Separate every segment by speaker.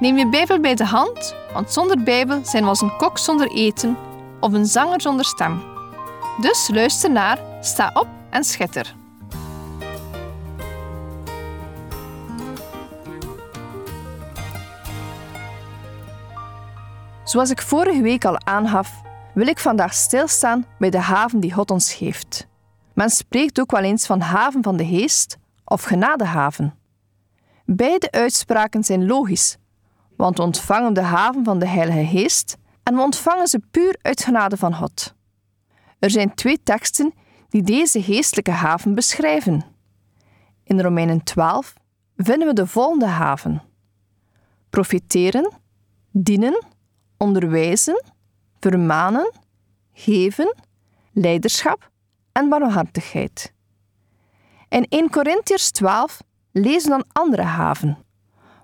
Speaker 1: Neem je Bijbel bij de hand, want zonder Bijbel zijn we als een kok zonder eten of een zanger zonder stem. Dus luister naar, sta op en schitter. Zoals ik vorige week al aangaf, wil ik vandaag stilstaan bij de haven die God ons geeft. Men spreekt ook wel eens van haven van de geest of genadehaven. Beide uitspraken zijn logisch, want we ontvangen de haven van de Heilige Geest en we ontvangen ze puur uit genade van God. Er zijn twee teksten die deze geestelijke haven beschrijven. In Romeinen 12 vinden we de volgende haven: profiteren, dienen, onderwijzen, vermanen, geven, leiderschap en barmhartigheid. In 1 Corinthiërs 12 lezen we een andere haven,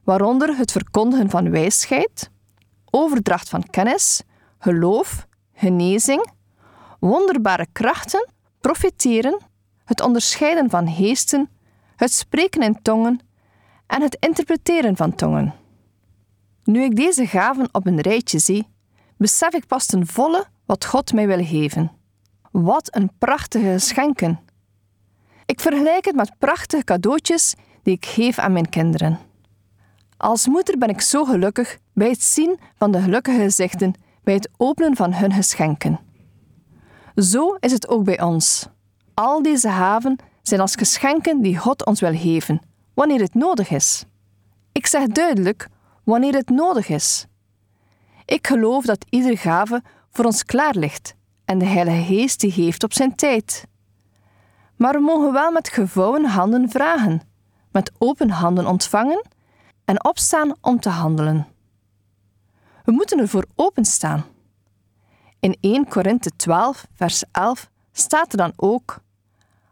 Speaker 1: waaronder het verkondigen van wijsheid, overdracht van kennis, geloof, genezing, wonderbare krachten, profiteren, het onderscheiden van geesten, het spreken in tongen en het interpreteren van tongen. Nu ik deze gaven op een rijtje zie, besef ik pas ten volle wat God mij wil geven. Wat een prachtige geschenken! Ik vergelijk het met prachtige cadeautjes die ik geef aan mijn kinderen. Als moeder ben ik zo gelukkig bij het zien van de gelukkige gezichten bij het openen van hun geschenken. Zo is het ook bij ons. Al deze haven zijn als geschenken die God ons wil geven, wanneer het nodig is. Ik zeg duidelijk wanneer het nodig is. Ik geloof dat iedere gave voor ons klaar ligt en de Heilige Geest die geeft op zijn tijd. Maar we mogen wel met gevouwen handen vragen, met open handen ontvangen en opstaan om te handelen. We moeten ervoor openstaan. In 1 Korinthe 12, vers 11 staat er dan ook: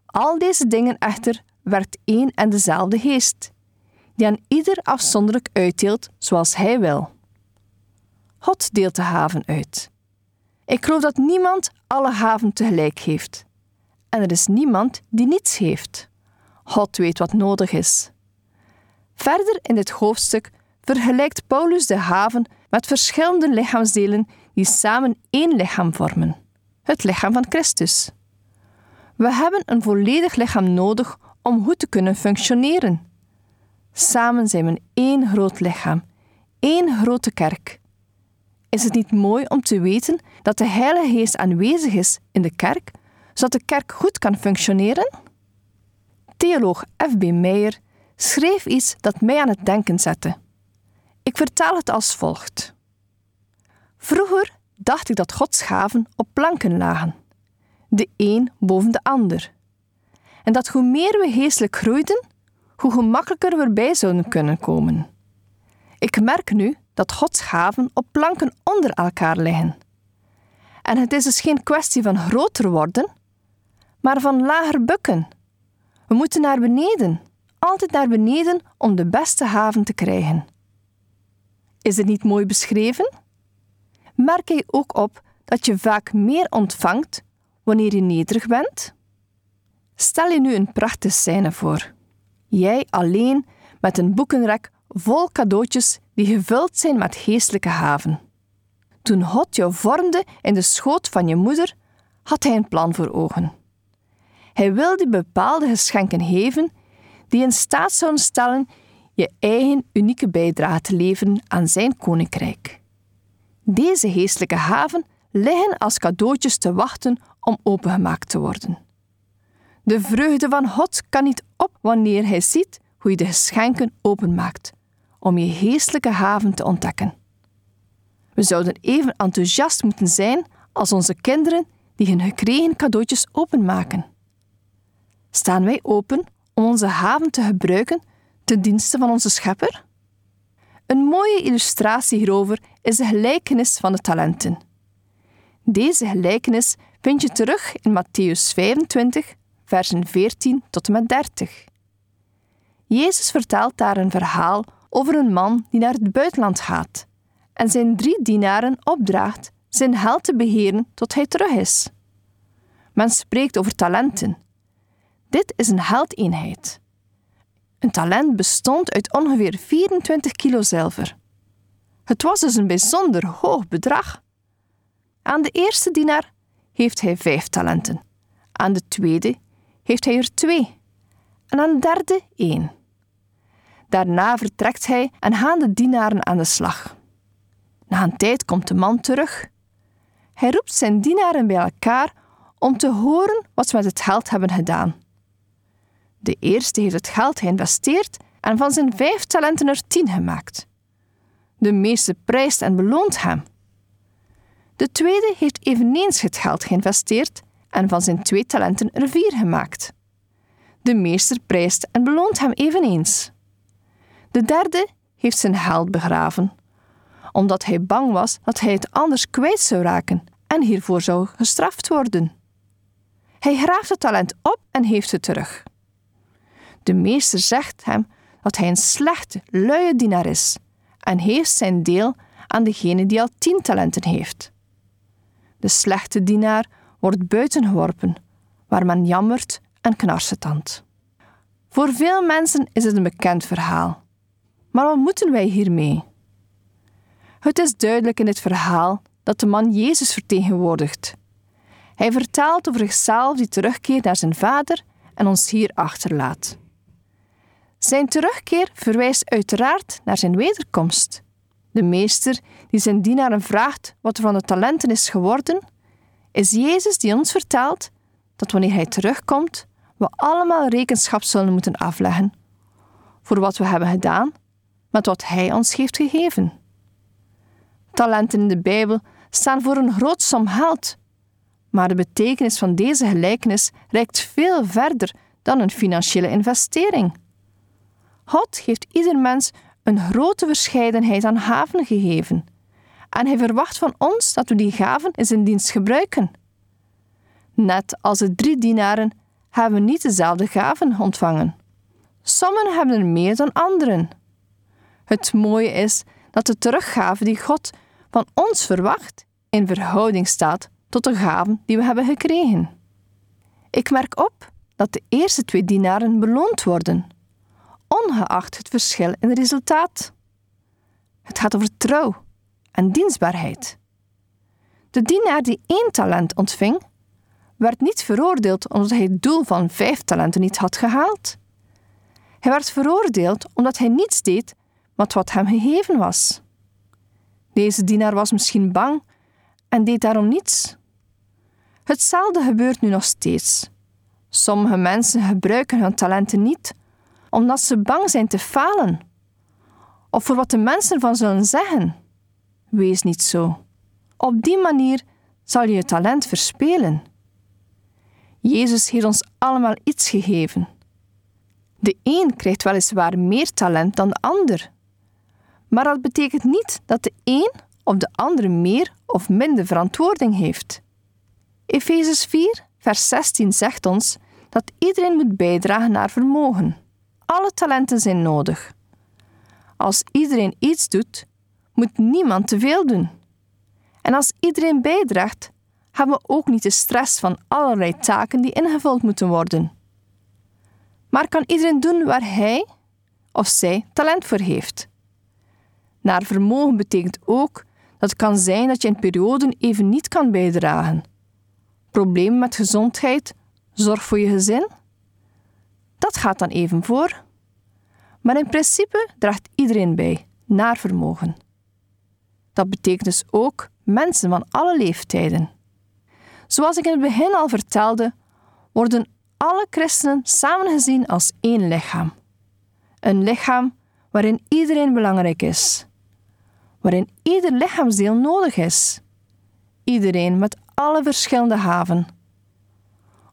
Speaker 1: Al deze dingen echter werkt één en dezelfde geest, die aan ieder afzonderlijk uitdeelt zoals hij wil. God deelt de haven uit. Ik geloof dat niemand alle haven tegelijk heeft. En er is niemand die niets heeft. God weet wat nodig is. Verder in dit hoofdstuk vergelijkt Paulus de haven met verschillende lichaamsdelen die samen één lichaam vormen: het lichaam van Christus. We hebben een volledig lichaam nodig om goed te kunnen functioneren. Samen zijn we één groot lichaam, één grote kerk. Is het niet mooi om te weten dat de Heilige Geest aanwezig is in de kerk, zodat de kerk goed kan functioneren? Theoloog F.B. Meijer schreef iets dat mij aan het denken zette. Ik vertaal het als volgt. Vroeger dacht ik dat Gods gaven op planken lagen, de een boven de ander. En dat hoe meer we geestelijk groeiden, hoe gemakkelijker we erbij zouden kunnen komen. Ik merk nu dat Gods gaven op planken onder elkaar liggen. En het is dus geen kwestie van groter worden, maar van lager bukken. We moeten naar beneden, altijd naar beneden om de beste haven te krijgen. Is het niet mooi beschreven? Merk je ook op dat je vaak meer ontvangt wanneer je nederig bent? Stel je nu een prachtige scène voor. Jij alleen met een boekenrek vol cadeautjes die gevuld zijn met geestelijke haven. Toen God jou vormde in de schoot van je moeder, had hij een plan voor ogen. Hij wilde bepaalde geschenken geven die in staat zouden stellen je eigen unieke bijdrage te leveren aan zijn koninkrijk. Deze geestelijke haven liggen als cadeautjes te wachten om opengemaakt te worden. De vreugde van God kan niet op wanneer hij ziet hoe je de geschenken openmaakt, om je geestelijke haven te ontdekken. We zouden even enthousiast moeten zijn als onze kinderen die hun gekregen cadeautjes openmaken. Staan wij open om onze haven te gebruiken ten dienste van onze Schepper? Een mooie illustratie hierover is de gelijkenis van de talenten. Deze gelijkenis vind je terug in Matthäus 25, versen 14 tot en met 30. Jezus vertelt daar een verhaal over een man die naar het buitenland gaat en zijn drie dienaren opdraagt zijn geld te beheren tot hij terug is. Men spreekt over talenten. Dit is een geldeenheid. Een talent bestond uit ongeveer 24 kilo zilver. Het was dus een bijzonder hoog bedrag. Aan de eerste dienaar heeft hij vijf talenten. Aan de tweede heeft hij er twee. En aan de derde één. Daarna vertrekt hij en gaan de dienaren aan de slag. Na een tijd komt de man terug. Hij roept zijn dienaren bij elkaar om te horen wat ze met het geld hebben gedaan. De eerste heeft het geld geïnvesteerd en van zijn vijf talenten er tien gemaakt. De meeste prijst en beloont hem. De tweede heeft eveneens het geld geïnvesteerd en van zijn twee talenten er vier gemaakt. De meester prijst en beloont hem eveneens. De derde heeft zijn geld begraven, omdat hij bang was dat hij het anders kwijt zou raken en hiervoor zou gestraft worden. Hij graaft het talent op en heeft het terug. De meester zegt hem dat hij een slechte, luie dienaar is en heeft zijn deel aan degene die al tien talenten heeft. De slechte dienaar wordt buiten geworpen, waar men jammert en knarsetandt. Voor veel mensen is het een bekend verhaal. Maar wat moeten wij hiermee? Het is duidelijk in het verhaal dat de man Jezus vertegenwoordigt. Hij vertelt over zichzelf die terugkeert naar zijn vader en ons hier achterlaat. Zijn terugkeer verwijst uiteraard naar zijn wederkomst. De meester die zijn dienaren vraagt wat er van de talenten is geworden, is Jezus die ons vertelt dat wanneer hij terugkomt, we allemaal rekenschap zullen moeten afleggen voor wat we hebben gedaan met wat hij ons heeft gegeven. Talenten in de Bijbel staan voor een groot som geld, maar de betekenis van deze gelijkenis reikt veel verder dan een financiële investering. God heeft ieder mens een grote verscheidenheid aan gaven gegeven. En hij verwacht van ons dat we die gaven in zijn dienst gebruiken. Net als de drie dienaren hebben we niet dezelfde gaven ontvangen. Sommigen hebben er meer dan anderen. Het mooie is dat de teruggave die God van ons verwacht in verhouding staat tot de gaven die we hebben gekregen. Ik merk op dat de eerste twee dienaren beloond worden ongeacht het verschil in resultaat. Het gaat over trouw en dienstbaarheid. De dienaar die één talent ontving, werd niet veroordeeld omdat hij het doel van vijf talenten niet had gehaald. Hij werd veroordeeld omdat hij niets deed met wat hem gegeven was. Deze dienaar was misschien bang en deed daarom niets. Hetzelfde gebeurt nu nog steeds. Sommige mensen gebruiken hun talenten niet omdat ze bang zijn te falen of voor wat de mensen ervan zullen zeggen. Wees niet zo. Op die manier zal je je talent verspelen. Jezus heeft ons allemaal iets gegeven. De een krijgt weliswaar meer talent dan de ander. Maar dat betekent niet dat de een of de andere meer of minder verantwoording heeft. Efezes 4, vers 16 zegt ons dat iedereen moet bijdragen naar vermogen. Alle talenten zijn nodig. Als iedereen iets doet, moet niemand te veel doen. En als iedereen bijdraagt, hebben we ook niet de stress van allerlei taken die ingevuld moeten worden. Maar kan iedereen doen waar hij of zij talent voor heeft? Naar vermogen betekent ook dat het kan zijn dat je in perioden even niet kan bijdragen. Problemen met gezondheid, zorg voor je gezin, dat gaat dan even voor. Maar in principe draagt iedereen bij, naar vermogen. Dat betekent dus ook mensen van alle leeftijden. Zoals ik in het begin al vertelde, worden alle christenen samengezien als één lichaam. Een lichaam waarin iedereen belangrijk is, waarin ieder lichaamsdeel nodig is. Iedereen met alle verschillende haven.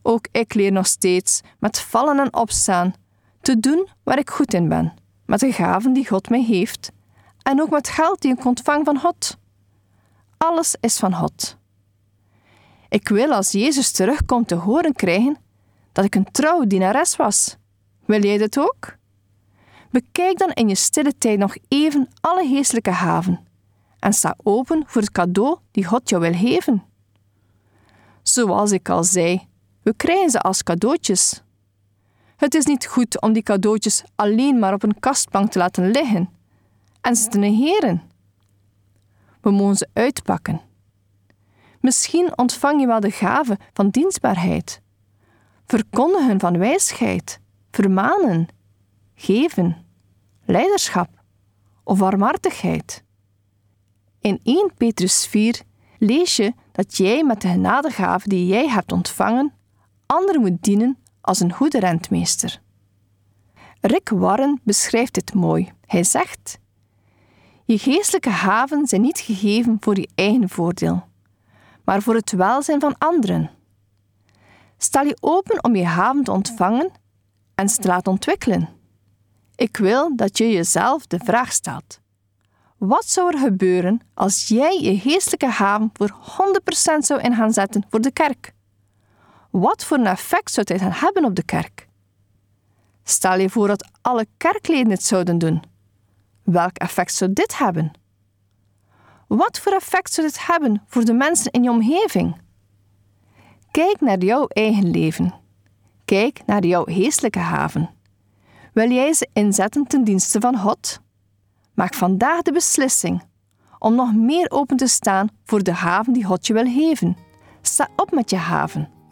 Speaker 1: Ook ik leer nog steeds met vallen en opstaan te doen waar ik goed in ben, met de gaven die God mij heeft en ook met geld die ik ontvang van God. Alles is van God. Ik wil als Jezus terugkomt te horen krijgen dat ik een trouwe dienares was. Wil jij dit ook? Bekijk dan in je stille tijd nog even alle geestelijke haven en sta open voor het cadeau die God jou wil geven. Zoals ik al zei, we krijgen ze als cadeautjes. Het is niet goed om die cadeautjes alleen maar op een kastbank te laten liggen en ze te negeren. We mogen ze uitpakken. Misschien ontvang je wel de gave van dienstbaarheid, verkondigen van wijsheid, vermanen, geven, leiderschap of warmhartigheid. In 1 Petrus 4 lees je dat jij met de genadegave die jij hebt ontvangen, anderen moet dienen als een goede rentmeester. Rick Warren beschrijft dit mooi. Hij zegt: Je geestelijke haven zijn niet gegeven voor je eigen voordeel, maar voor het welzijn van anderen. Stel je open om je haven te ontvangen en ze te laten ontwikkelen. Ik wil dat je jezelf de vraag stelt: wat zou er gebeuren als jij je geestelijke haven voor 100% zou in gaan zetten voor de kerk? Wat voor een effect zou dit gaan hebben op de kerk? Stel je voor dat alle kerkleden het zouden doen. Welk effect zou dit hebben? Wat voor effect zou dit hebben voor de mensen in je omgeving? Kijk naar jouw eigen leven. Kijk naar jouw geestelijke haven. Wil jij ze inzetten ten dienste van God? Maak vandaag de beslissing om nog meer open te staan voor de haven die God je wil geven. Sta op met je haven